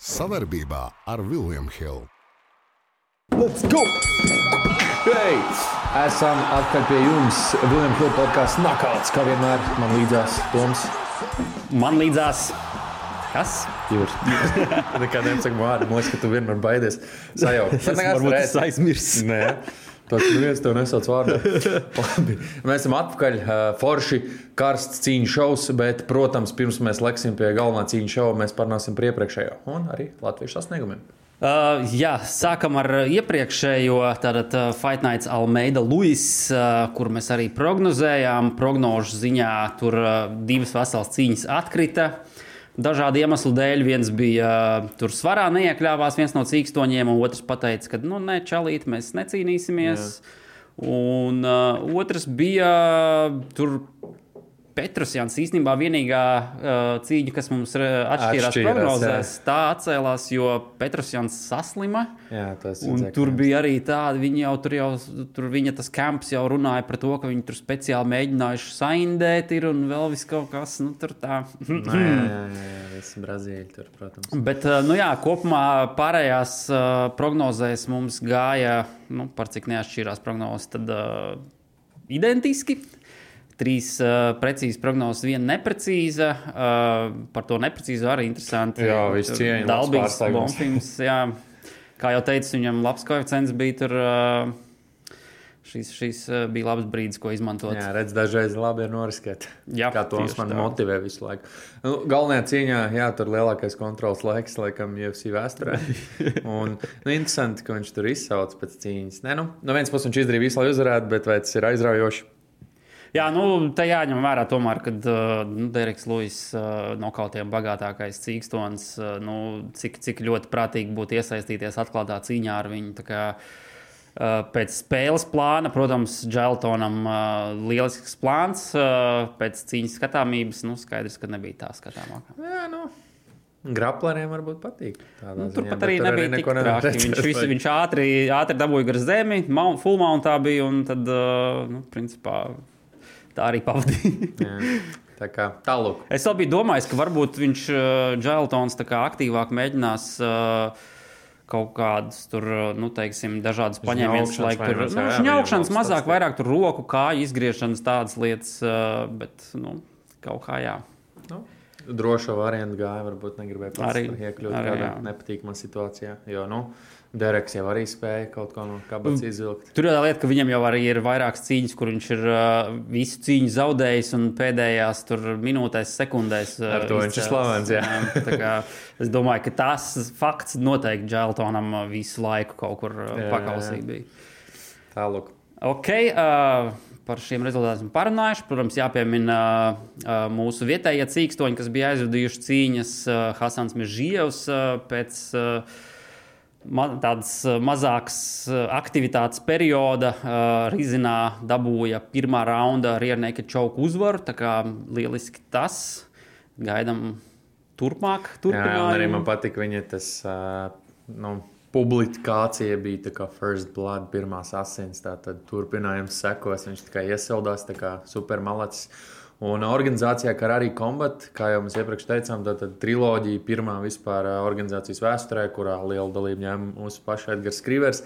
Savarbībā ar Vilniņu Hildu. Let's go! Hey! Esam atpakaļ pie jums. Vilniņš Hilda podkāsts Nakauts, kā vienmēr. Man līdzās Toms. Man līdzās. Kas? Jūras. Nekā neapsaka vārdu. Man liekas, ka tu vienmēr baidies sajaukt. Es varbūt es aizmirsu. Nē. Tas neviens tev nesauc vārdā. Labi. Mēs esam atpakaļ. uh, Forši, karsts cīņu šovs, bet, protams, pirms mēs leksim pie galvenā cīņu šova, mēs parunāsim par iepriekšējo un arī latviešu sasniegumiem. Uh, jā, sākam ar iepriekšējo tātad, uh, Fight Nights Almeida Luis, uh, kur mēs arī prognozējām. Prognožu ziņā tur uh, divas veselas cīņas atkrita. Dažādu iemeslu dēļ viens bija tur svarā, neiekļāvās viens no cīkstoņiem, un otrs teica, ka, nu, nē, čalīt, mēs necīnīsimies. Jā. Un uh, otrs bija tur. Petrusjans īstenībā vienīgā uh, cīņa, kas mums atšķīrās Atšķīrās, prognozēs, tā atcēlās, jo Petrusjans saslima. Jā, tur bija arī tāda, viņa jau tur, jau, tur viņa tas kamps jau runāja par to, ka viņi tur speciāli mēģinājuši saindēt, ir un vēl viss kaut kas, nu, tur tā. Jā, jā, jā, jā, viss Brazīļi tur, protams. Bet, uh, nu jā, kopumā pārējās uh, prognozēs mums gāja, nu, par cik neatšķīrās prognozes, tad uh, identiski. Trīs uh, precīzas prognozes, viena neprecīza. Uh, par to neprecīzu arī interesanti. Jā, viss cieņa, labs Dalbīgs. Bonfīms, jā. Kā jau teicu, viņam labs koeficients bija tur. Uh, Šis, šis bija labs brīdis, ko izmantot. Jā, redz, dažreiz labi ir noriskēt. Jā, kā to man tā. motivē visu laiku. Nu, galvenajā cīņā, jā, tur lielākais kontrols laiks, laikam, UFC vēsturē. Un, nu, interesanti, ka viņš tur izsauc pēc cīņas. Nē, nu, no vienas puses viņš izdarīja visu, lai uzvarētu, bet vai tas ir aizraujoši? Jā, nu, tā jāņem vērā, tomēr, kad uh, nu, Deriks Lūsis uh, no kaut kādiem bagātākais cīkstons, uh, nu, cik, cik ļoti prātīgi būtu iesaistīties atklātā cīņā ar viņu. Pēc spēles plāna, protams, Dželtonam uh, lielisks plāns. Pēc cīņas skatāmības, nu, skaidrs, ka nebija tā skatāmākā. Jā, nu. Grapleriem varbūt patīk. Nu, Turpat arī tur nebija tik traki. Viņš, visu, viņš ātri, ātri dabūja gar zemi, mount, full mountā bija un tad, nu, principā, tā arī pavadīja. Tā kā tālāk. Es vēl biju domājis, ka varbūt viņš, Džēltons, aktīvāk mēģinās uh, kaut kādus tur, uh, nu, teiksim, dažādas paņēmienas, Žņaukšanas lai tur nu, viņam mazāk, tāds- vairāk tur roku, kāju izgriešanas, tādas lietas, uh, bet, nu, kaut kā jā. Nu, drošo variantu gāja, varbūt negribēja pats Arī- iekļūt arī, kādā jā. nepatīkamā situācijā. Jo, nu, Dereks jau arī spēja kaut ko no kabatas izvilkt. Tur ir tā lieta, ka viņam jau arī ir vairākas cīņas, kur viņš ir uh, visu cīņu zaudējis un pēdējās tur minūtēs, sekundēs. Uh, Ar to viņš ir slavens, jā. kā es domāju, ka tas fakts noteikti Džēltonam uh, visu laiku kaut kur uh, pakausī bija. Tālāk. Ok, uh, par šiem rezultātiem parunājuši. Protams, jāpiemina uh, mūsu vietējie cīkstoņi, kas bija aizvadījuši cīņas. Uh, Hasans Mežģījevs uh, pēc uh, tādas uh, mazākas uh, aktivitātes perioda uh, Rizinā dabūja pirmā raunda Riernēka čauku uzvaru. Tā kā lieliski tas. Gaidām turpmāk. Jā, arī man patika viņa tas. Uh, nu, Publikācija bija tā kā First Blood, pirmās asins. Tad turpinājums sekos. Viņš tikai iesildās, tā kā supermalacis. Un organizācijā, kā arī Combat, kā jau mēs iepriekš teicām, tā tad triloģija, pirmā vispār ā, organizācijas vēsturē, kurā lielu dalību ņēma mūsu paša Edgars Krīvers.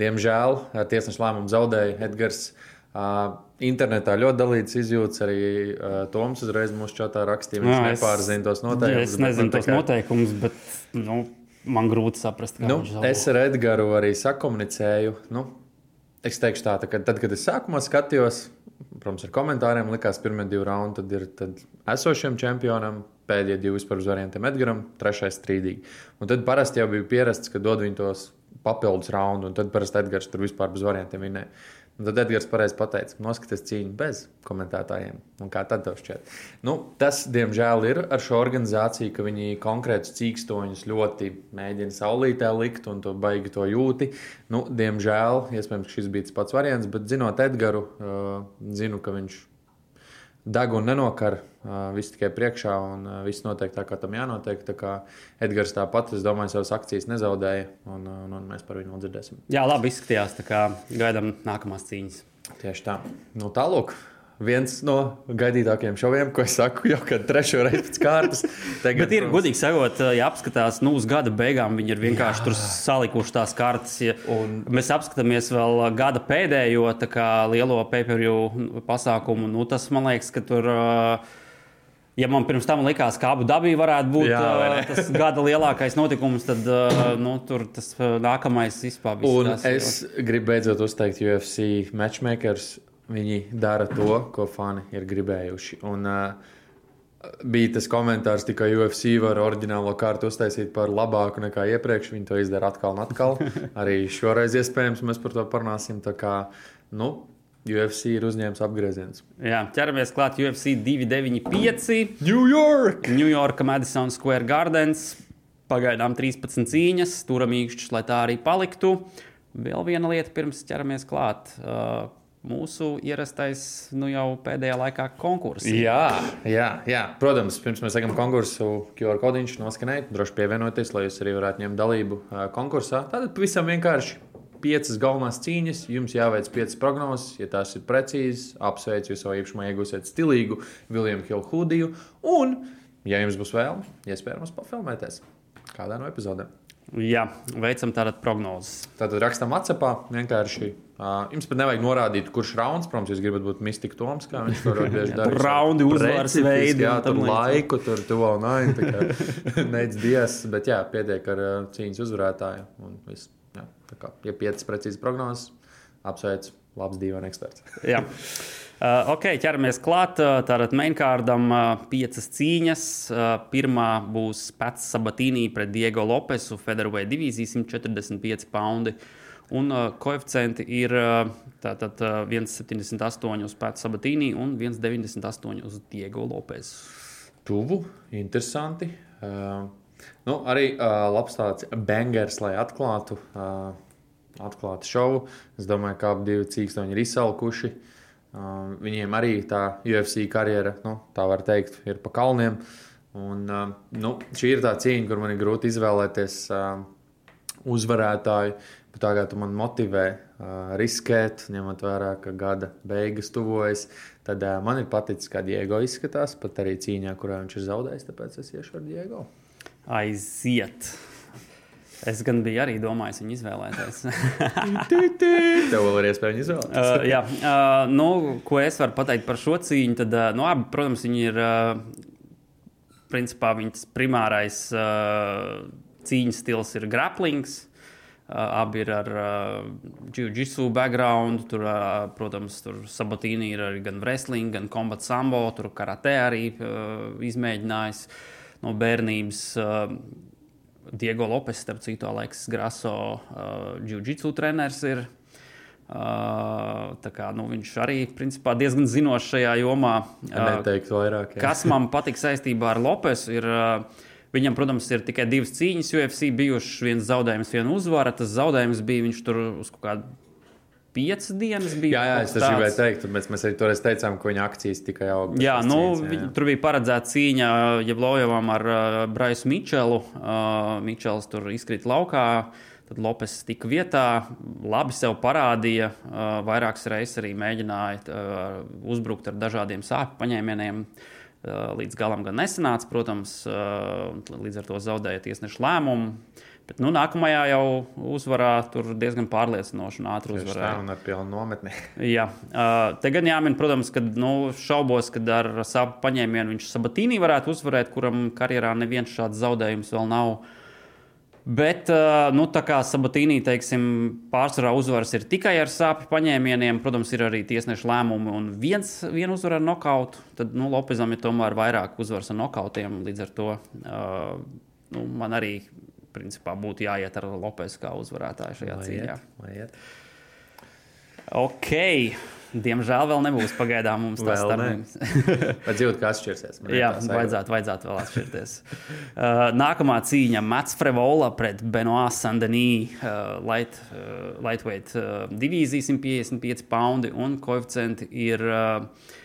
Diemžēl ar tiesnešu lēmumu zaudēja Edgars. Uh, internetā ļoti dalīts izjūtas arī uh, Toms uzreiz mūsu čatā rakstīja. Viņš es- nepārzina tos noteikumus. Es nezinu tos tikai- noteikumus, bet nu, man grūti saprast, kā Nu, viņš zaudē. es ar Edgars arī sakomunicēju. Nu, es teikšu, tā, tā, ka tad, kad es sākumā skatījos, protams, ar komentāriem, likās, ka pirmie divi raundi tad ir tad esošiem čempionam, pēdējie divi vispār uz variantiem Edgars, trešais strīdīgi. Un tad parasti jau bija pierasts, ka dod viņu tos papildus raundus, un tad parasti Edgars tur vispār bez variantiem vinēja. Un tad Edgars pareizi pateica, noskaties cīņu bez komentētājiem. Un kā tad tev šķiet? Nu, tas, diemžēl, ir ar šo organizāciju, ka viņi konkrētus cīkstoņus ļoti mēģina saulītē likt un to baigi to jūti. Nu, diemžēl, iespējams, šis bija tas pats variants, bet zinot Edgars, uh, zinu, ka viņš deg un nenokar. Viss tikai priekšā, un viss notiek tā, kā tam jānotiek. Tā kā Edgars tāpat, es domāju, savas akcijas nezaudēja, un, un, un mēs par viņu nodzirdēsim. Jā, labi izskatījās. Gaidām nākamās cīņas. Tieši tā. Nu, tālāk, viens no gaidītākajiem šoviem, ko es saku jau kad trešo reizi pēc kārtas. Tagad, Bet ir protams... godīgi sakot, ja apskatās, nu, uz gada beigām viņi ir vienkārši Jā. tur salikuši tās kartes. Ja un... Mēs apskatāmies vēl gada pēdējo lielo pay-per-view pasākumu. Nu, tas man liekas, ka tur. Ja man pirms tam likās, ka abu dabī varētu būt Jā, uh, tas gada lielākais notikums, tad uh, nu, tur tas nākamais vispār ir. Es jau... gribu beidzot uzteikt UFC matchmakers. Viņi dara to, ko fani ir gribējuši. Un, uh, bija tas komentārs, ka UFC var oriģinālo kārtu uztaisīt par labāku nekā iepriekš. Viņi to izdara atkal un atkal. Arī šoreiz iespējams mēs par to parunāsim. Tā kā, nu, UFC ir uzņēmis apgrieziens. Jā, ķeramies klāt UFC 295. New York! New York, Madison Square Gardens. Pagaidām 13 cīņas, turam īkšķis, lai tā arī paliktu. Vēl viena lieta, pirms ķeramies klāt. Uh, mūsu ierastais, nu jau pēdējā laikā konkurss. Jā, jā, jā, protams, pirms mēs sākam konkursu, QR kodiņš noskanēt, droši pievienoties, lai jūs arī varētu ņemt dalību konkursā. Tātad pavisam vienkārši piecas galvenās cīņas, jums jāveic piecas prognozes. Ja tās ir precīzas, apsveicu jūs savā īpašumā, iegūsiet stilīgu Viljumu Hildu Hudiju. Un, ja jums būs vēlme, iespējams, pafilmēties kādā no epizodēm. Jā, veicam tādu prognozes. Tātad rakstām atcepā vienkārši. Uh, jums pat nevajag norādīt, kurš rauns, protams, jūs gribat būt Mistika Toms, kā viņš to bieži dara. Raundi uzvaras veidi. Jā, tur laiku, tur tu vēl nāji, tā kā neic dies, bet jā, pietiek ar uh, cīņas uzvarētāju un viss. Jā, tā kā ja piecas precīzas prognozes, apsveic, labs divu eksperts. Jā. Uh, ok, ķeramies klāt. Uh, tātad mainkārdam uh, piecas cīņas. Uh, pirmā būs Pats Sabatīnī pret Diego Lopesu, Federway divīzija 145 poundi. Un uh, koeficienti ir uh, tātad, uh, 1,78 uz Pats Sabatīnī un 1,98 uz Diego Lopesu. Tuvu, interesanti. Uh, Nu, arī uh, labs tāds bangers, lai atklātu, uh, atklātu šovu. Es domāju, ka abi divi cīkstoņi ir izsalkuši. Uh, viņiem arī tā UFC karjera, nu, tā var teikt, ir pa kalniem. Un, uh, nu, šī ir tā cīņa, kur man ir grūti izvēlēties uh, uzvarētāju. Bet tagad man motivē uh, riskēt, ņemot vērā, ka gada beigas tuvojas. Tad uh, man ir paticis, kā Diego izskatās, pat arī cīņā, kurā viņš ir zaudējis. Tāpēc es iešu ar Diego aiziet. Es gan biju arī domājis viņu izvēlēties. Tev vēl ir iespēja izvēlēties. uh, jā, uh, nu, ko es varu pateikt par šo cīņu, tad, uh, nu, abi, protams, viņi ir, principā, viņas primārais uh, cīņas stils ir graplings. Abi ir ar jiu-jitsu background. Tur, protams, tur Sabatīni ir arī gan wrestling, gan combat sambo, tur karate arī izmēģinājis. No bērnības. Diego Lopes, starp citu, Aleks Graso, jiu-jitsu treneris ir. Uh, kā, nu, viņš arī principā, diezgan zinošs šajā jomā. Uh, Neteiktu vairāk. Jā. Kas man patīk saistībā ar Lopesu, ir, uh, viņam, protams, ir tikai divas cīņas UFC bijušas, viens zaudējums, viena uzvara. Tas zaudējums bija viņš tur uz kaut kādu piecas dienas bija. Jā, jā es gribēju teikt, bet mēs arī toreiz teicām, ka viņa akcijas tikai aug. Jā, nu, cīņas, jā, jā. tur bija paredzēta cīņa Jevlojevam ar uh, Braisu Mičelu. Uh, Mičels tur izkrīt laukā. Tad Lopes tika vietā, labi sev parādīja. Uh, vairākas reizes arī mēģināja uh, uzbrukt ar dažādiem sāpju paņēmieniem. Uh, līdz galam gan nesanāca, protams, uh, līdz ar to zaudēja tiesneša lēmumu. Bet nu, nākamajā jau uzvarā tur diezgan pārliecinoši un ātri uzvarēja. Tā un ar pilnu nometni. Jā, uh, te gan jāmin, protams, ka nu, šaubos, ka ar savu paņēmienu viņš Sabatīnī varētu uzvarēt, kuram karjerā neviens šāds zaudējums vēl nav. Bet, nu, tā kā Sabatīnī, teiksim, pārsvarā uzvaras ir tikai ar sāpju paņēmieniem, protams, ir arī tiesneša lēmumi un viens, viena uzvara ar nokautu, tad, nu, Lopezam ir tomēr vairāk uzvaras ar nokautiem, līdz ar to uh, nu, man arī principā būtu jāiet ar Lopes kā uzvarētāju šajā lai cīņā. Iet, iet. Ok. Diemžēl vēl nebūs pagaidām mums tas starpības. Vai dzīvot, kā atšķirsies? Jā, vajadzētu, vajadzētu vēl atšķirties. uh, nākamā cīņa - Mats Frevola pret Benoit Sandenī, uh, light, uh, lightweight uh, divīzija 155 poundi un koeficienti ir uh,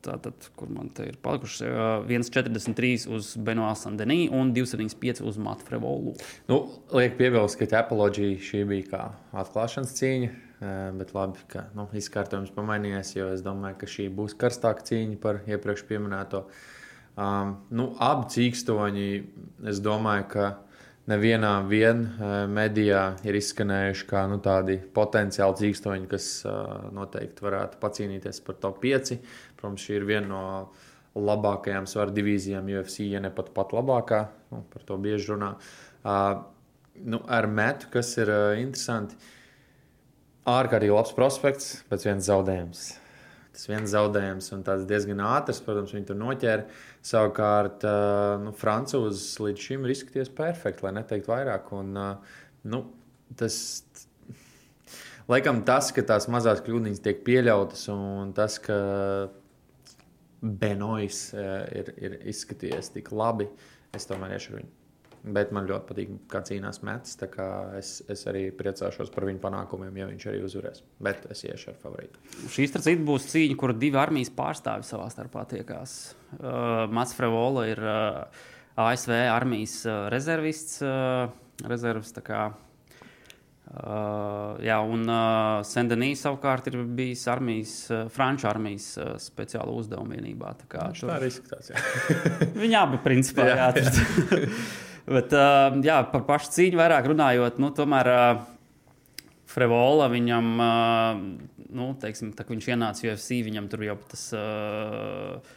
Tātad, kur man te ir palikuši uh, 1,43 uz Benoā Sandenī un 2,75 uz Matu Frevolu. Nu, liek piebilst, ka Apoloģija šī bija kā atklāšanas cīņa. Bet labi, ka nu, izkārtojums pamainījās, jo es domāju, ka šī būs karstāka cīņa par iepriekš minēto. Um, nu, abi cīkstoņi, es domāju, ka nevienā vien medijā ir izskanējuši kā nu, tādi potenciāli cīkstoņi, kas uh, noteikti varētu pacīnīties par top 5. Protams, šī ir viena no labākajām svaru divīzijām UFC, ja ne pat, pat labākā. Nu, par to bieži runā. Uh, nu, ar metu, kas ir uh, interesanti. Ārkārtīgi labs prospekts, bet viens zaudējums. Tas viens zaudējums, un tāds diezgan ātrs, protams, viņi tur noķēra. Savukārt, uh, nu, Francūzis līdz šim ir izskaties perfekti, lai neteiktu vairāk. Un, uh, nu, tas, laikam, tas, ka tās mazās kļūdas tiek pieļautas, un tas, ka Benois uh, ir, ir izskatījies tik labi, es tomēr iešu viņu. Bet man ļoti patīk, kā cīnās Mets. Es, es arī priecāšos par viņu panākumiem, ja viņš arī uzvarēs. Bet es iešu ar favorītu. Šī starp būs cīņa, kur divi armijas pārstāvji savā starpā tiekās. Uh, Mats Frevola ir uh, ASV armijas uh, rezervists. Uh, rezervs, Uh, jā, un uh, Sendenīs savukārt ir bijis armijas, uh, franču armijas uh, speciāla uzdevuma vienībā. Tā, kā, tur... tā arī izskatās. Viņi abi principā jā, jā, jā. Bet, uh, jā, par pašu cīņu vairāk runājot, nu, tomēr uh, Frevola viņam, uh, nu, teiksim, tā, viņš ienāca UFC, viņam tur jau tas. Uh,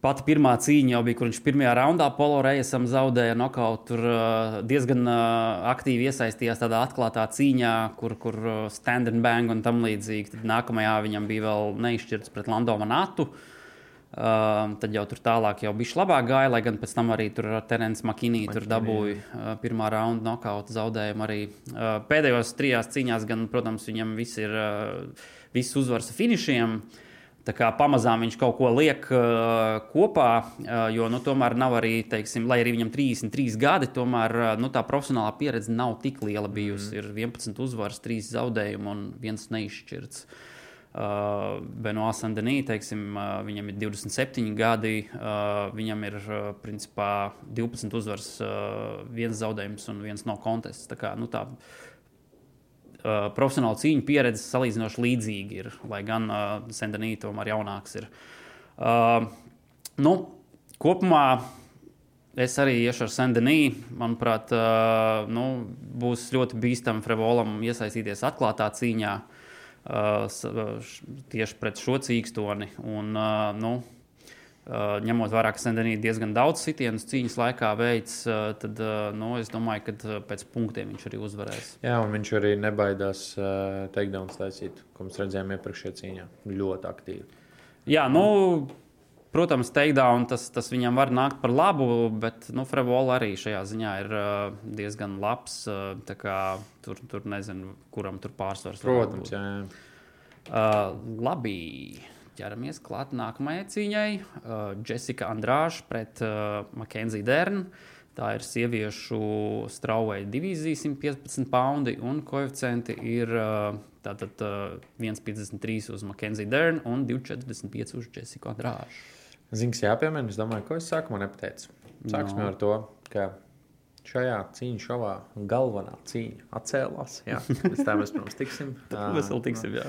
Pati pirmā cīņa jau bija, kur viņš pirmajā raundā Polo Reisam zaudēja nokautu. Tur uh, diezgan uh, aktīvi iesaistījās tādā atklātā cīņā, kur, kur uh, stand and bang un tam līdzīgi. Tad nākamajā viņam bija vēl neizšķirts pret Lando Manatu. Uh, Uh, tad jau tur tālāk jau bija labāk gāja, lai gan pēc tam arī tur Terence Makinī tur dabūja uh, pirmā raunda nokauta zaudējumu. Arī uh, pēdējos trijās cīņās, gan, protams, viņam viss ir uh, viss uzvaras finišiem. Tā kā pamazām viņš kaut ko liek uh, kopā, uh, jo nu, tomēr nav arī, teiksim, lai arī viņam 33 gadi, tomēr uh, nu, tā profesionālā pieredze nav tik liela bijusi. Mm. Ir 11 uzvaras, 3 zaudējumi un viens neizšķirts. Uh, Benoā Sandenī, teiksim, uh, viņam ir 27 gadi, uh, viņam ir principā 12 uzvaras, viens zaudējums un viens no kontests. Tā kā, nu, tā, profesionāla cīņa pieredze salīdzinoši līdzīga ir, lai gan Sandenī tomēr jaunāks ir. Nu, kopumā es arī iešu ar Sandenī. Manuprāt, nu, būs ļoti bīstami Frevolam iesaistīties atklātā cīņā. Uh, tieši pret šo cīkstoni. Un, nu, ņemot vērā, ka Sendenī diezgan daudz sitienus cīņas laikā veids, tad nu, es domāju, ka pēc punktiem viņš arī uzvarēs. Jā, un viņš arī nebaidās uh, takedowns taisīt, ko mēs redzējām iepriekšējā cīņā. Ļoti aktīvi. Jā, nu, Protams, takedown tas, tas viņam var nākt par labu, bet nu, Frevola arī šajā ziņā ir uh, diezgan labs. Uh, tur, tur nezinu, kuram tur pārsvars. Protams, jā. jā. Uh, labi. Ķeramies klāt nākamajai cīņai. Uh, Jessica Andrāša pret uh, Makenziju Dernu. Tā ir sieviešu strauja divīzija, 115 poundi, un koeficienti ir uh, tātad, uh, 1,53 uz Makenziju Dernu un 2,45 uz Jessica Andrāšu. Zings jāpiemina, es domāju, ko es sākumā nepateicu. Sāksim no. ar to, ka šajā cīņā šovā galvenā cīņa atcēlās. Jā, līdz tam mēs, protams, tiksim. mēs vēl tiksim, jā.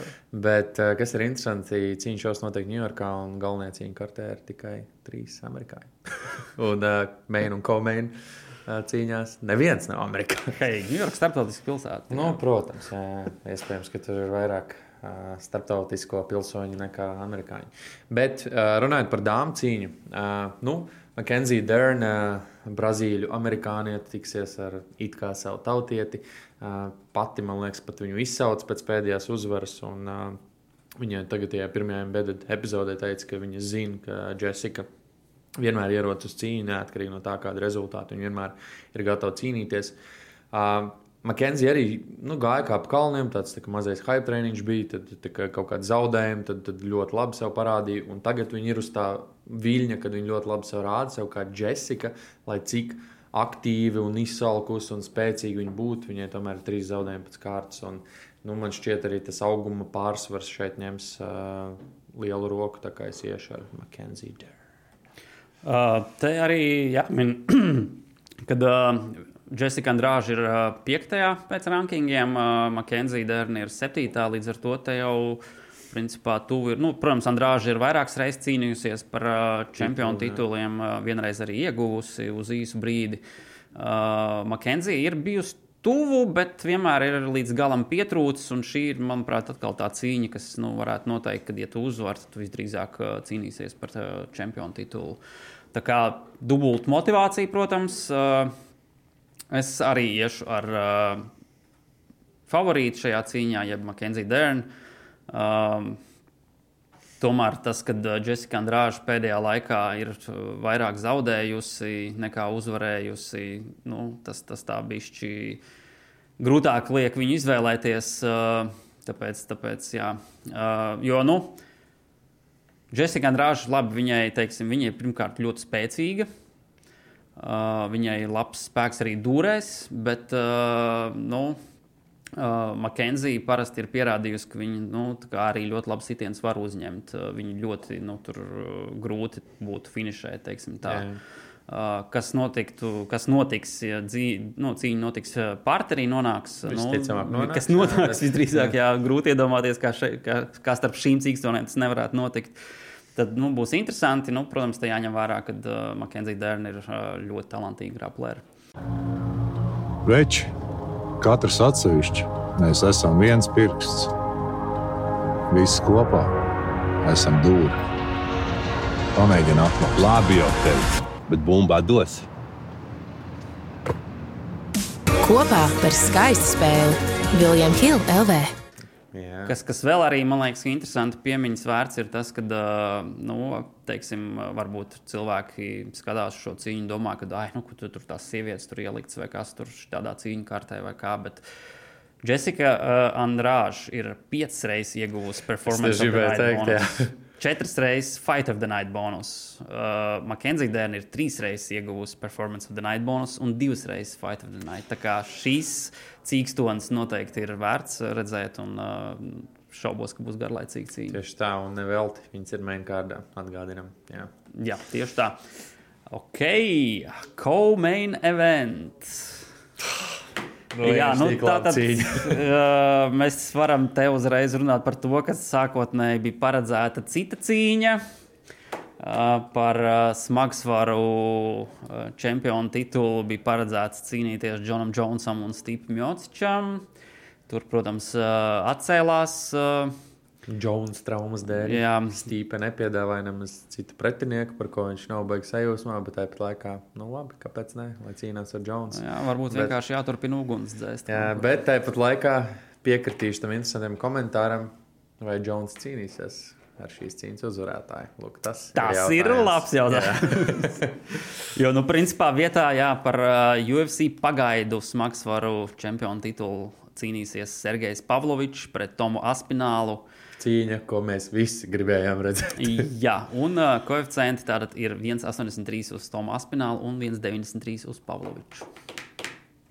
Bet, kas ir interesanti, cīņa šos notiek Ņujorkā, un galvenajā cīņa kartē ir tikai trīs amerikāņi. un uh, Maine un Komeina uh, cīņās neviens nav amerikāņu. Hei, Ņujorka starptautiska pilsēta. Nu, protams, jā, iespējams, ka tur ir vairāk starptautisko pilsoņu nekā amerikāņu. Bet runājot par dāmu cīņu, nu, Makenzija Dārna, Brazīļu amerikānieti, tiksies ar it kā savu tautieti. Pati, man liekas, pat viņu izsauc pēc pēdējās uzvaras. Un, viņa tagad, tajā pirmajā embedded epizodē, teica, ka viņa zina, ka Jessica vienmēr ierodas uz cīņu, neatkarīgi no tā, kāda rezultāta viņa vienmēr ir gatava cīnīties. Uh, Makenzija arī nu, gāja kā pa kalniem, tāds tā mazais hype treniņš bija, tad tā kā kaut kāda zaudējuma, tad, tad ļoti labi sev parādīja. Un tagad viņi ir uz tā viļņa, kad viņi ļoti labi sev rāda, sev kā Jessica, lai cik aktīvi un izsalkusi un spēcīgi viņa būtu. Viņai tomēr ir trīs zaudējumi pēc kārtas. Un, nu, man šķiet, arī tas auguma pārsvars šeit ņems uh, lielu roku, tā kā es iešu ar Makenziju. Uh, te arī jāmin, kad uh, Jessica Andrāža ir piektajā pēc rankingiem, Makenzija Dārna ir septītā. Līdz ar to te jau principā tuvu ir. Nu, protams, Andrāža ir vairākas reizes cīnījusies par uh, čempionu tituliem, uh, vienreiz arī ieguvusi uz īsu brīdi. Uh, Makenzija ir bijusi tuvu, bet vienmēr ir līdz galam pietrūcis. Šī ir, manuprāt, atkal tā cīņa, kas nu, varētu noteikt, ka, ja tu uzvari, tad tu visdrīzāk uh, cīnīsies par uh, čempionu titulu. Tā kā dubulta motivācija, protams, uh, es arī iešu ar uh, favorītu šajā cīņā, jeb Makenzija Dārnu. Um, Tomēr tas, ka Jessica Andrāža pēdējā laikā ir vairāk zaudējusi nekā uzvarējusi, nu, tas, tas tā bišķi grūtāk liek viņu izvēlēties. Tāpēc, tāpēc jā. Jo, nu, Jessica Andrāža, labi, viņai, teiksim, viņai pirmkārt ļoti spēcīga. Viņai ir labs spēks arī dūrēs, bet, nu, Uh, Makenzija parasti ir pierādījusi, ka viņa nu, arī ļoti labi sitienus var uzņemt. Uh, viņa ļoti nu, tur, uh, grūti būtu finišēt. Uh, kas, notiktu, kas notiks, ja dzī, nu, cīņa notiks partnerī, nonāks. Nu, nonāks kas nonāks visdrīzāk, jā, grūti iedomāties, kā, še, kā, kā starp šīm cīņām tas nevarētu notikt. Tad nu, būs interesanti. Nu, protams, te jāņem vērā, ka uh, Makenzija Dārna ir uh, ļoti talantīga graplēra. Veči! Katrs atsevišķi mēs esam viens pirksts. Visi kopā esam dūri. Pamēģini atklāt. Labi, jau teicu, bet bumbā dos. Kopā par skaistu spēli Viljams Hilde LV. Jā. Kas, kas vēl arī man liekas, interesanti piemiņas vērts ir tas, ka, nu, teiksim, varbūt cilvēki skatās šo cīņu, domā, ka, ah, nu, tu, tur tās sievietes tur ieliktas vai kas tur tādā cīņu kārtē vai kā. Bet, Jessica uh, Andrāža ir piecas reizes ieguvusi performance the night teikt, bonus. Četras reizes Fight of the Night bonus. Uh, Makenzija Dārna ir trīs reizes ieguvusi Performance of the Night bonus un divas reizes Fight of the Night. Tā kā šīs cīkstonas noteikti ir vērts redzēt, un uh, šaubos, ka būs garlaicīga cīņa. Tieši tā, un nevelti viņas ir mainkārdā, atgādinām. Jā. Jā, tieši tā. Ok, co-main event. Nu, Jā, nu, tā tad uh, mēs varam te uzreiz runāt par to, kas sākotnēji bija paredzēta cita cīņa. Uh, par uh, smagsvaru uh, čempionu titulu bija paredzēts cīnīties Džonam Džonsam un Stevam Jocičam. Tur, protams, uh, atcēlās. Uh, Jonas traumas dēļ. Jā. Stīpa nepiedāvāja nemaz citu pretinieku, par ko viņš nav beigas sajūsmā, bet tāpat laikā, nu labi, kāpēc ne, lai cīnās ar Jonesu. jā, varbūt Bet- vienkārši jāturpina uguns dzēst. Jā, bet tāpat laikā piekritīšu tam interesantam komentāram, vai Jones cīnīsies ar šīs cīņas uzvarētāju. Lūk, tas Tas ir, ir labs jautājums. jo, nu, principā, vietā jā, par uh, UFC pagaidu smagsvaru čempionu titulu cīnīsies Sergejs Pavlovičs pret Tomu Aspinālu. Cīņa, ko mēs visi gribējām redzēt. Jā, un uh, koeficienti tātad ir 1,83 uz Tomu Aspinālu un 1,93 uz Pavloviču.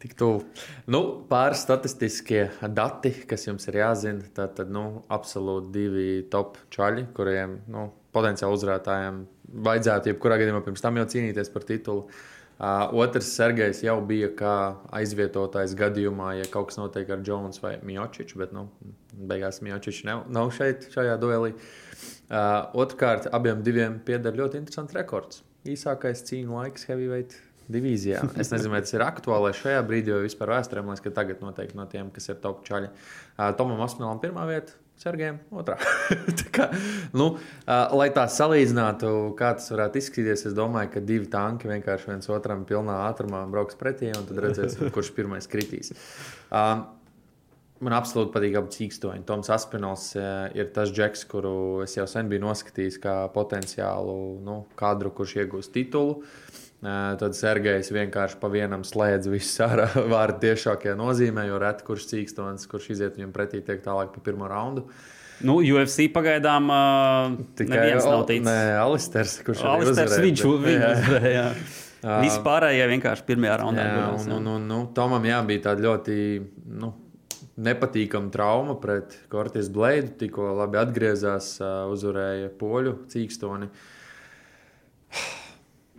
Tik tuvu. Nu, pāris statistiskie dati, kas jums ir jāzina. Tad, tad nu, absolūti divi top čaļi, kuriem nu, potenciāli uzvarētājiem vajadzētu jebkurā gadījumā pirms tam jau cīnīties par titulu. Uh, otrs, Sergejs jau bija kā aizvietotājs gadījumā, ja kaut kas notiek ar Jones vai Miočiču, bet nu, beigās Miočičs nav, nav šeit, šajā duelī. Uh, Otrkārt, abiem diviem pieder ļoti interesants rekords. Īsākais cīņu laiks heavyweight divīzijā. Es nezinu, vai tas ir aktuāli šajā brīdī, vai vispār vēsturē. Man liekas, ka tagad noteikti no tiem, kas ir top čaļi. Uh, Tomam Asmēlam pirmā vieta, Sergejam otrā. Kā, nu, uh, lai tā salīdzinātu, kā tas varētu izskatīties, es domāju, ka divi tanki vienkārši viens otram pilnā ātrumā brauks pretī, un tad redzēsim, kurš pirmais kritīs. Uh, Man absolūti patīk abi cīkstoņi. Toms Aspinols uh, ir tas džeks, kuru es jau sen biju noskatījis kā potenciālu nu, kadru, kurš iegūs titulu. Uh, tad Sergejs vienkārši pa vienam slēdz visu ārā vārdu tiešākajā nozīmē, jo reti kurš cīkstonis, kurš iziet viņam pretī, tiek tālāk pa pirmo raundu. Nu, UFC pagaidām uh, neviens nav ticis. Nē, Alisters, kurš arī Alisters viņš uzvarēja. Visi pārējie vienkārši pirmajā raundā. Jā, un, un, un, nu, Tomam jā, bija tāda ļoti nu, nepatīkama trauma pret Kortis Blēdu. Tikko labi atgriezās, uzvarēja poļu cīkstoni.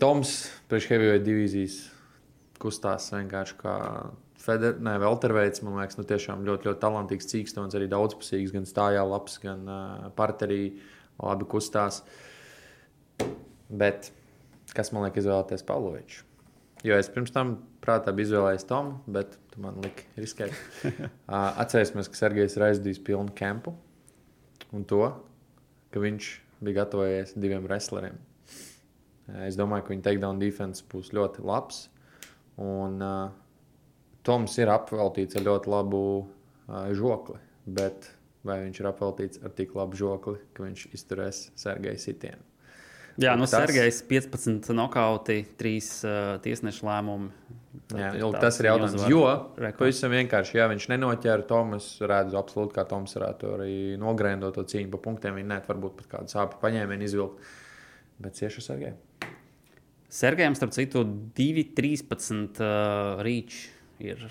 Toms priekš heavyweight divīzijas kustās vienkārši kā Feder, ne, Velterveids. Man liekas, nu, tiešām ļoti, ļoti talantīgs cīkstons, arī daudzpusīgs, gan stājā labs, gan uh, parterī labi kustās. Bet kas man liek izvēlēties Pavloviču? Jo es pirms tam prātā biju izvēlējies Tomu, bet tu man liki riskēt. uh, atcerēsimies, ka Sergejs ir aizdījis pilnu kempu un to, ka viņš bija gatavojies diviem wrestleriem. Uh, es domāju, ka viņa takedown defense būs ļoti labs. Un uh, Toms ir apveltīts ar ļoti labu uh, žokli, bet vai viņš ir apveltīts ar tik labu žokli, ka viņš izturēs Sergeja sitienu? Jā, nu, Tas- Sergejs 15 nokauti, 3 uh, tiesnešu lēmumi. Jā, tāds tas ir jautājums. Jo pavisam vienkārši, ja viņš nenoķēra Tomas, redzu absolūti, kā Toms varētu arī nogrēndot to cīņu pa punktiem. Viņa net varbūt pat kādu sāpju paņēmienu izvilkt. Bet cieši ar Sergeju. Sergejam, starp citu, 2,13 uh, rīčs ir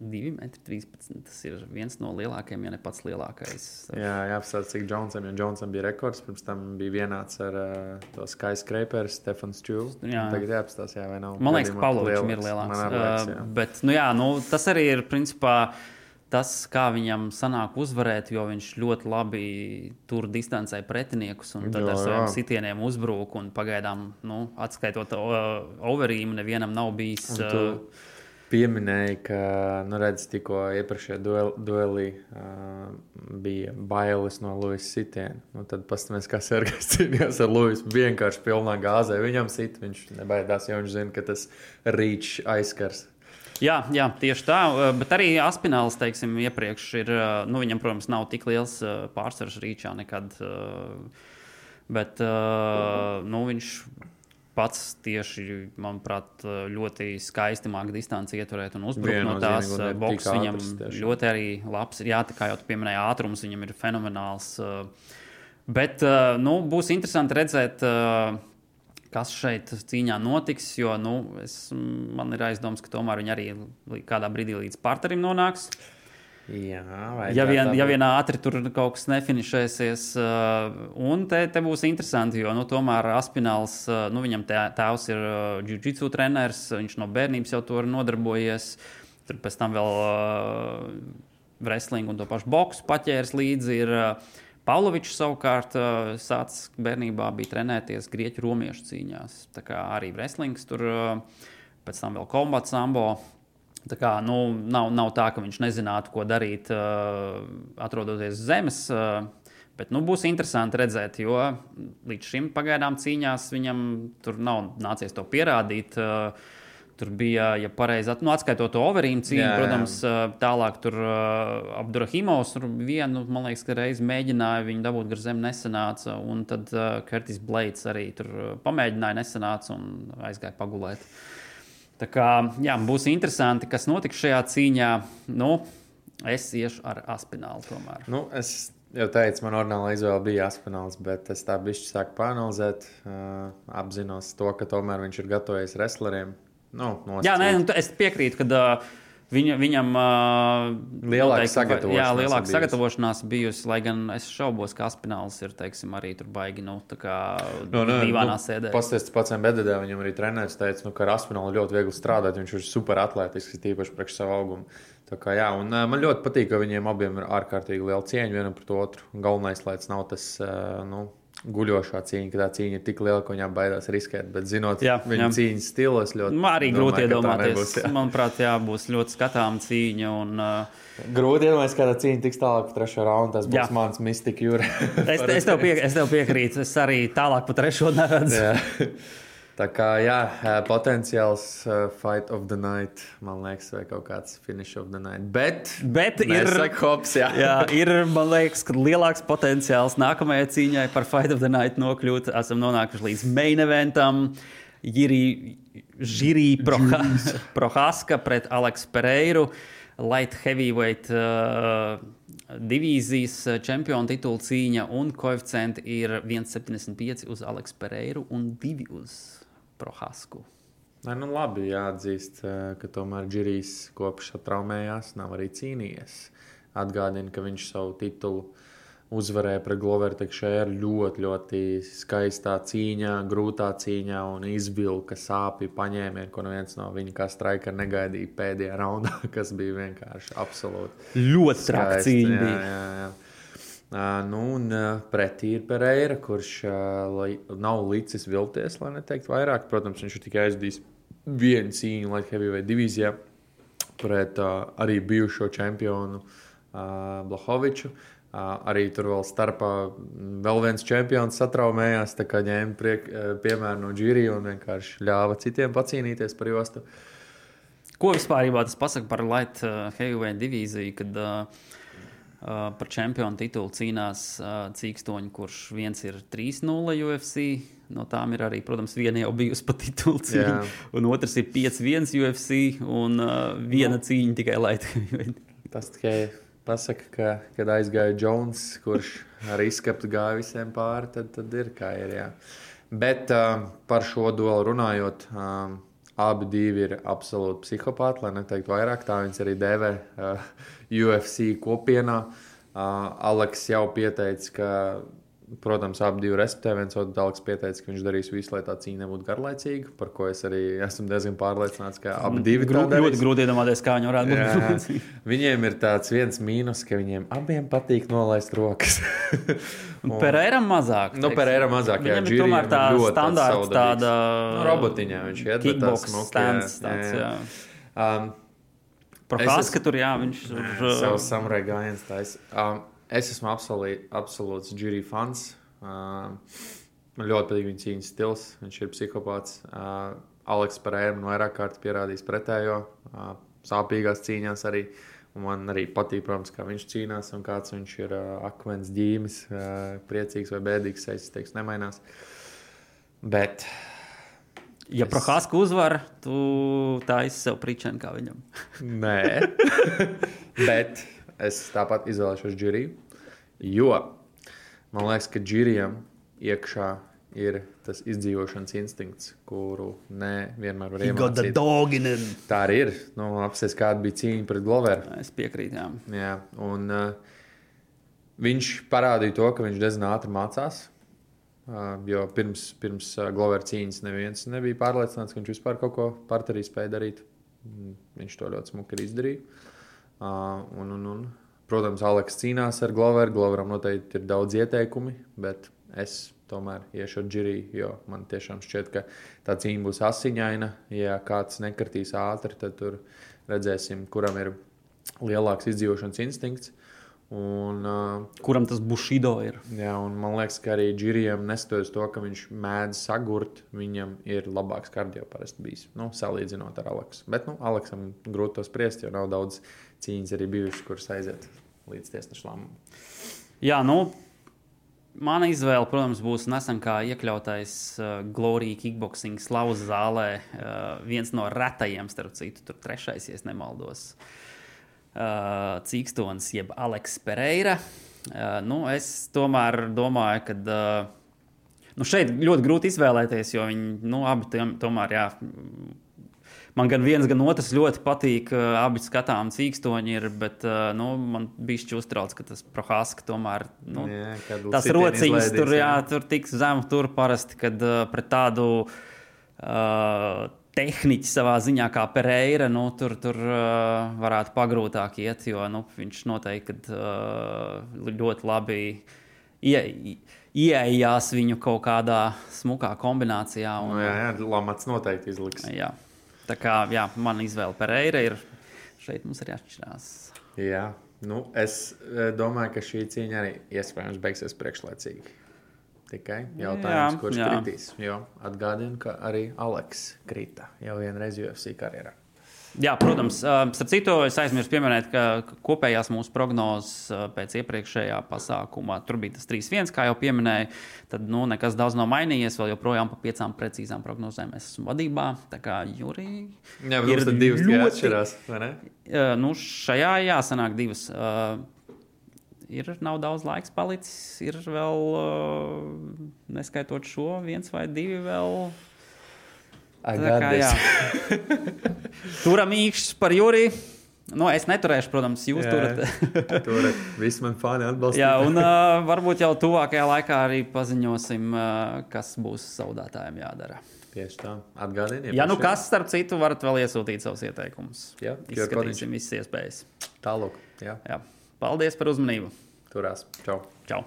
2,13 m. Tas ir viens no lielākajiem, ja ne pats lielākais. Jā, jāapstāsta, cik Džonsam, jo Džonsam bija rekords. Pirms tam bija vienāds ar uh, to skyscraperu Stefanu Čūlu. Jā. Tagad jāapstāsta, jā, vai nav. Man liekas, Pavlovičam ir lielāks. liekas, jā. Uh, bet, nu, jā, nu, tas arī ir principā. Tas, kā viņam sanāk uzvarēt, jo viņš ļoti labi tur distancē pretiniekus un tad Jā, ar saviem jā. sitieniem uzbrūk. un Pagaidām, nu, atskaitot uh, overīmu, nevienam nav bijis. Un tu Uh, pieminēji, ka, nu, redz, tikko iepriekšējā duel, duelī uh, bija bailes no Luisa sitiena. Nu, tad paskatās, kā Sergejs cīnījās ar Luisu. Vienkārši pilnā gāzē. Viņam sit, viņš nebaidās, jo viņš zina, ka tas rīčs aizskars. Jā, jā, tieši tā. Bet arī Aspināls, teiksim, iepriekš ir. Nu, viņam, protams, nav tik liels pārsvars rīčā nekad. Bet nu, viņš pats tieši, manuprāt, ļoti skaisti māca distanci ieturēt un uzbrukt no tās. Ir Boks viņam tiešām. ļoti arī labs. ir. Jā, tā kā jau tu pieminēji, ātrums viņam ir fenomenāls. uh, Bet uh, nu, būs interesanti redzēt. kas šeit cīņā notiks. Jo nu, es, man ir aizdoms, ka tomēr viņi arī kādā brīdī līdz partnerim nonāks. Jā, Ja vien, ja vien ātri tur kaut kas nefinišēsies, uh, un te, te būs interesanti, jo nu, tomēr Aspināls, uh, nu, viņam tē, tēvs ir uh, jiu-jitsu treneris, viņš no bērnības jau to ir nodarbojies. Tur pēc tam vēl uh, wrestling un to pašu boksu paķērs līdzi. Ir, uh, Pavlovičs savukārt uh, sācis bērnībā bija trenēties grieķu romiešu cīņās. Tā kā arī wrestlings tur, uh, pēc tam vēl kombats sambo. Tā kā, nu, nav, nav tā, ka viņš nezinātu, ko darīt, uh, atrodoties uz zemes. Uh, bet nu, būs interesanti redzēt, jo līdz šim pagaidām cīņās viņam tur nav nācies to pierādīt. Uh, Tur bija, ja pareizi nu, atskaitot to overīnu cīņu, Jā, jā. protams, tālāk tur Abdurahimovs vienu, man liekas, ka reizi mēģināja viņu dabūt gar zemi, nesanāca. Un tad Curtis Blades arī tur pamēģināja, nesanāca un aizgāja pagulēt. Tā kā jā, būs interesanti, kas notiks šajā cīņā. Nu, es iešu ar Aspinālu tomēr. Nu, es jau teicu, man ordinālā izvēle bija Aspināls, bet es tā bišķi sāku pāranalizēt. Uh, apzinos to, ka tomēr viņš ir gatavojies wrestleriem. Nu, Jā, nē, nosacīt. nu, es piekrītu, ka uh, viņa, viņam uh, Lielāka sagatavošanās Jā, ir lielāka bijusi. sagatavošanās bijusi, lai gan es šaubos, ka Aspināls ir teiksim, arī tur baigi nu, tā kā Nu, nu, dīvainā nu, sēdē. Pastāstiet pats Bededē, viņam arī treneris teica, nu, ka ar Aspinālu ļoti viegli strādāt. Viņš ir super atletisks, tīpaši priekš savu augumu. Tā kā, jā, un, uh, man ļoti patīk, ka viņiem abiem ir ārkārtīgi liela cieņa vienam pret otru. Galvenais, lai tas nav tas uh, nu, guļošā cīņa, ka tā cīņa ir tik liela, ka viņām baidās riskēt. Bet zinot Jā, viņa jā. cīņas stilu, es ļoti Man arī grūti domāju, tā iedomāties. nebūs, jā. Manuprāt, jā, būs ļoti skatāma cīņa. Un, uh, Grūti iedomāties, kā tā cīņa tiks tālāk pa trešo raundu. Tas būs Jā. mans mistika jūra. es, es, tev pie, es tev piekrītu. Es arī tālāk pa trešo neredzu. Tā kā jā, potenciāls uh, fight of the night, man liekas, vai kaut kāds finish of the night. Bet, Bet ir, hops, jā. jā, ir, man liekas, ka lielāks potenciāls nākamajai cīņai par Fight of the Night nokļūt. Esam nonākuši līdz main eventam. Žirī Prohaska pret Aleksu Pereiru. Light heavyweight uh, divīzijas čempionu titula cīņa un koeficienti ir 1,75 uz Aleksu Pereiru un 2 uz Prohasku. Nē, nu labi, jāatzīst, eh, ka tomēr Džirijs kopš traumējās, nav arī cīnījies. Atgādina, ka viņš savu titulu uzvarēja pret Gloveru Tekšēru ļoti, ļoti skaistā cīņā, grūtā cīņā un izvilka sāpju paņēmienu, ko neviens no viņa kā straika negaidīja pēdējā raundā, kas bija vienkārši absolūti. Ļoti traka cīņa Jā, jā, jā. Nu, un pretī ir Pereira, kurš lai, nav licis vilties, lai neteiktu vairāk. Protams, viņš ir tikai aizdījis vienu cīņu Light Heavyweight divīzijā pret arī bijušo čempionu Blahoviču. Arī tur vēl starpā vēl viens čempions satraumējās, tā kā ņēma priek, piemēru no Džirija un vienkārši ļāva citiem pacīnīties par jostu. Ko vispār tas pasaka par Light Heavyweight divīziju, kad uh, par čempionu titulu cīnās uh, Cīkstoņi, kurš viens ir 3-0 UFC. No tām ir arī, protams, viena jau bijusi pa titulu cīņa, Jā. un otrs ir 5-1 UFC, un uh, viena cīņa tikai Heavyweight. Tas tikai pasaka, ka, kad aizgāja Jones, kurš ar izskatu gāja visiem pāri, tad, tad ir kā ir. Jā. Bet uh, par šo duelu runājot, um, abi ir absolūti psihopāti, lai neteiktu vairāk. Tā viņas arī dēvē uh, UFC kopienā. Uh, Aleks jau pieteica, ka, protams, abi divi respektē. viens otru Aleks pieteica, ka viņš darīs visu, lai tā cīņa nebūtu garlaicīga, par ko es arī esmu diezgan pārliecināts, ka abi divi Grūti, ļoti grūti iedomāties, kā viņi varētu Jā, būt. viņiem ir tāds viens mīnus, ka viņiem abiem patīk nolaist rokas. Un Pereiram mazāk. Nu, teiksim. Pereira mazāk, jā, Viņam ir tomēr tā ir standārta tāda Nu, robotiņā viņš iet, kickbox jā, stands. jā, Tāds, jā. jā. Um, Prohaska Es tur, jā, viņš tur. Savu samurai gājienu taisa. Um, es esmu absolūti, absolūts Džirija fans. Um, man ļoti patīk viņa cīņas stils. Viņš ir psihopāts. Uh, Aleks Pereira man vairāk kārt pierādījis pretējo. Uh, sāpīgās cīņās arī. Un man arī patīk, protams, kā viņš cīnās un kāds viņš ir uh, akmens ģīmis, uh, priecīgs vai bēdīgs. Es teiktu, nemainās. Bet Ja Prohaska uzvar, tu taisi sev pričēnu kā viņam. Nē, bet es tāpat izvēlēšos Džiriju. Jo man liekas, ka Džirijam iekšā ir tas izdzīvošanas instinkts, kuru nevienmēr var iemācīt. dog in him. Tā arī ir. Nu, apsies, kāda bija cīņa pret Gloveru. Es piekrītu, jā. Jā, un uh, viņš parādīja to, ka viņš diezgan ātri mācās. Uh, jo pirms, pirms uh, Glovera cīņas neviens nebija pārliecināts, ka viņš vispār kaut ko partnerī spēja darīt. Mm, Viņš to ļoti smuki arī izdarīja. Uh, un, un, un, protams, Aleks cīnās ar Gloveru. Gloveram noteikti ir daudz ieteikumi, bet es tomēr iešu ar Džiriju, jo man tiešām šķiet, ka tā cīņa būs asiņaina. Ja kāds nekritīs ātri, tad tur redzēsim, kuram ir lielāks izdzīvošanas instinkts. Un, uh, Kuram tas bušido ir? Jā, un man liekas, ka arī Džirijam, neskatoties to, ka viņš mēdz sagurt, viņam ir labāks kardio parasti bijis. Nu, salīdzinot ar Aleksu. Bet nu, Aleksam grūti to spriest, jo nav daudz cīņas arī bijušas, kuras aiziet līdz tiesneša lēmumam. Jā, nu, mana izvēle, protams, būs nesen kā iekļautais uh, Glorija Kickboxing slavas zālē. Uh, viens no retajiem, starp citu, tur trešais, ja nemaldos. Uh, Cīkstons, jeb Aleks Pereira. Uh, nu, es tomēr domāju, ka uh, nu šeit ļoti grūti izvēlēties, jo viņi nu, abi tiem, tomēr, jā, Man gan viens, gan otrs ļoti patīk. uh, Abi skatām cīkstoņi ir, bet uh, nu, man bija šķiet uztrauc, ka tas prohāska tomēr. Nu, Jā, tas izlaidīs, tur, jā, jā. tur tik zemu, tur parasti, kad uh, pret tādu. Uh, Tehniķi savā ziņā, kā Pereira, nu, tur, tur uh, varētu pagrūtāk iet, jo nu, viņš noteikti kad, uh, ļoti labi ie, ieejās viņu kaut kādā smukā kombinācijā. Un, Nu, jā, jā, Lamats noteikti izliks. Jā. Tā kā jā, man izvēle Pereira ir šeit mums ir jāatšķirās. Jā, nu, es eh, domāju, ka šī cīņa arī iespējams beigsies priekšlaicīgi. Tikai jautājums, Jā, kurš jā. kritīs. Jo atgādinu, ka arī Aleks krita jau vienreiz UFC karjerā. Jā, protams, starp citu, es aizmirsu pieminēt, ka kopējās mūsu prognozes pēc iepriekšējā pasākumā tur bija tas 3-1, kā jau pieminēju. Tad nu, nekas daudz nav mainījies. Vēl joprojām pa piecām precīzām prognozēm es esmu vadībā. Tā kā Jurija. Jā, bet tad divas ļoti- atšķirās, Nu, šajā jāsanāk divas. Ir nav daudz laiks palicis. Ir vēl, neskaitot šo, viens vai divi vēl. Jā. Turam īkšķis par Juriju. Nu, es neturēšu, protams, jūs turat. Tur viss man fani atbalsta. Jā, un uh, varbūt jau tuvākajā laikā arī paziņosim, uh, kas būs zaudētājiem jādara. Tieši tā. Atgādiniet. Ja nu kas, starp citu, varat vēl iesūtīt savus ieteikumus. Jā, izskatīsim visas iespējas. Tālāk. Jā. Jā. Paldies par uzmanību. Turās. Čau. Čau.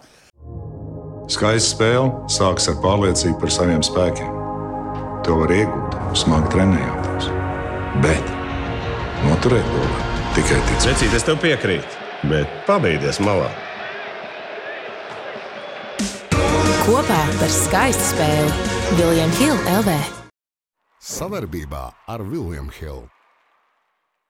Skaista spēle sākas ar pārliecību par saviem spēkiem. To var iegūt, smagi trenējoties. Bet noturēt to var tikai ticēt. Vecīt, es tev piekrītu, bet pabeigties malā. Kopā par skaistu spēli Viljams Hilde LV. Savarbībā ar William Hill.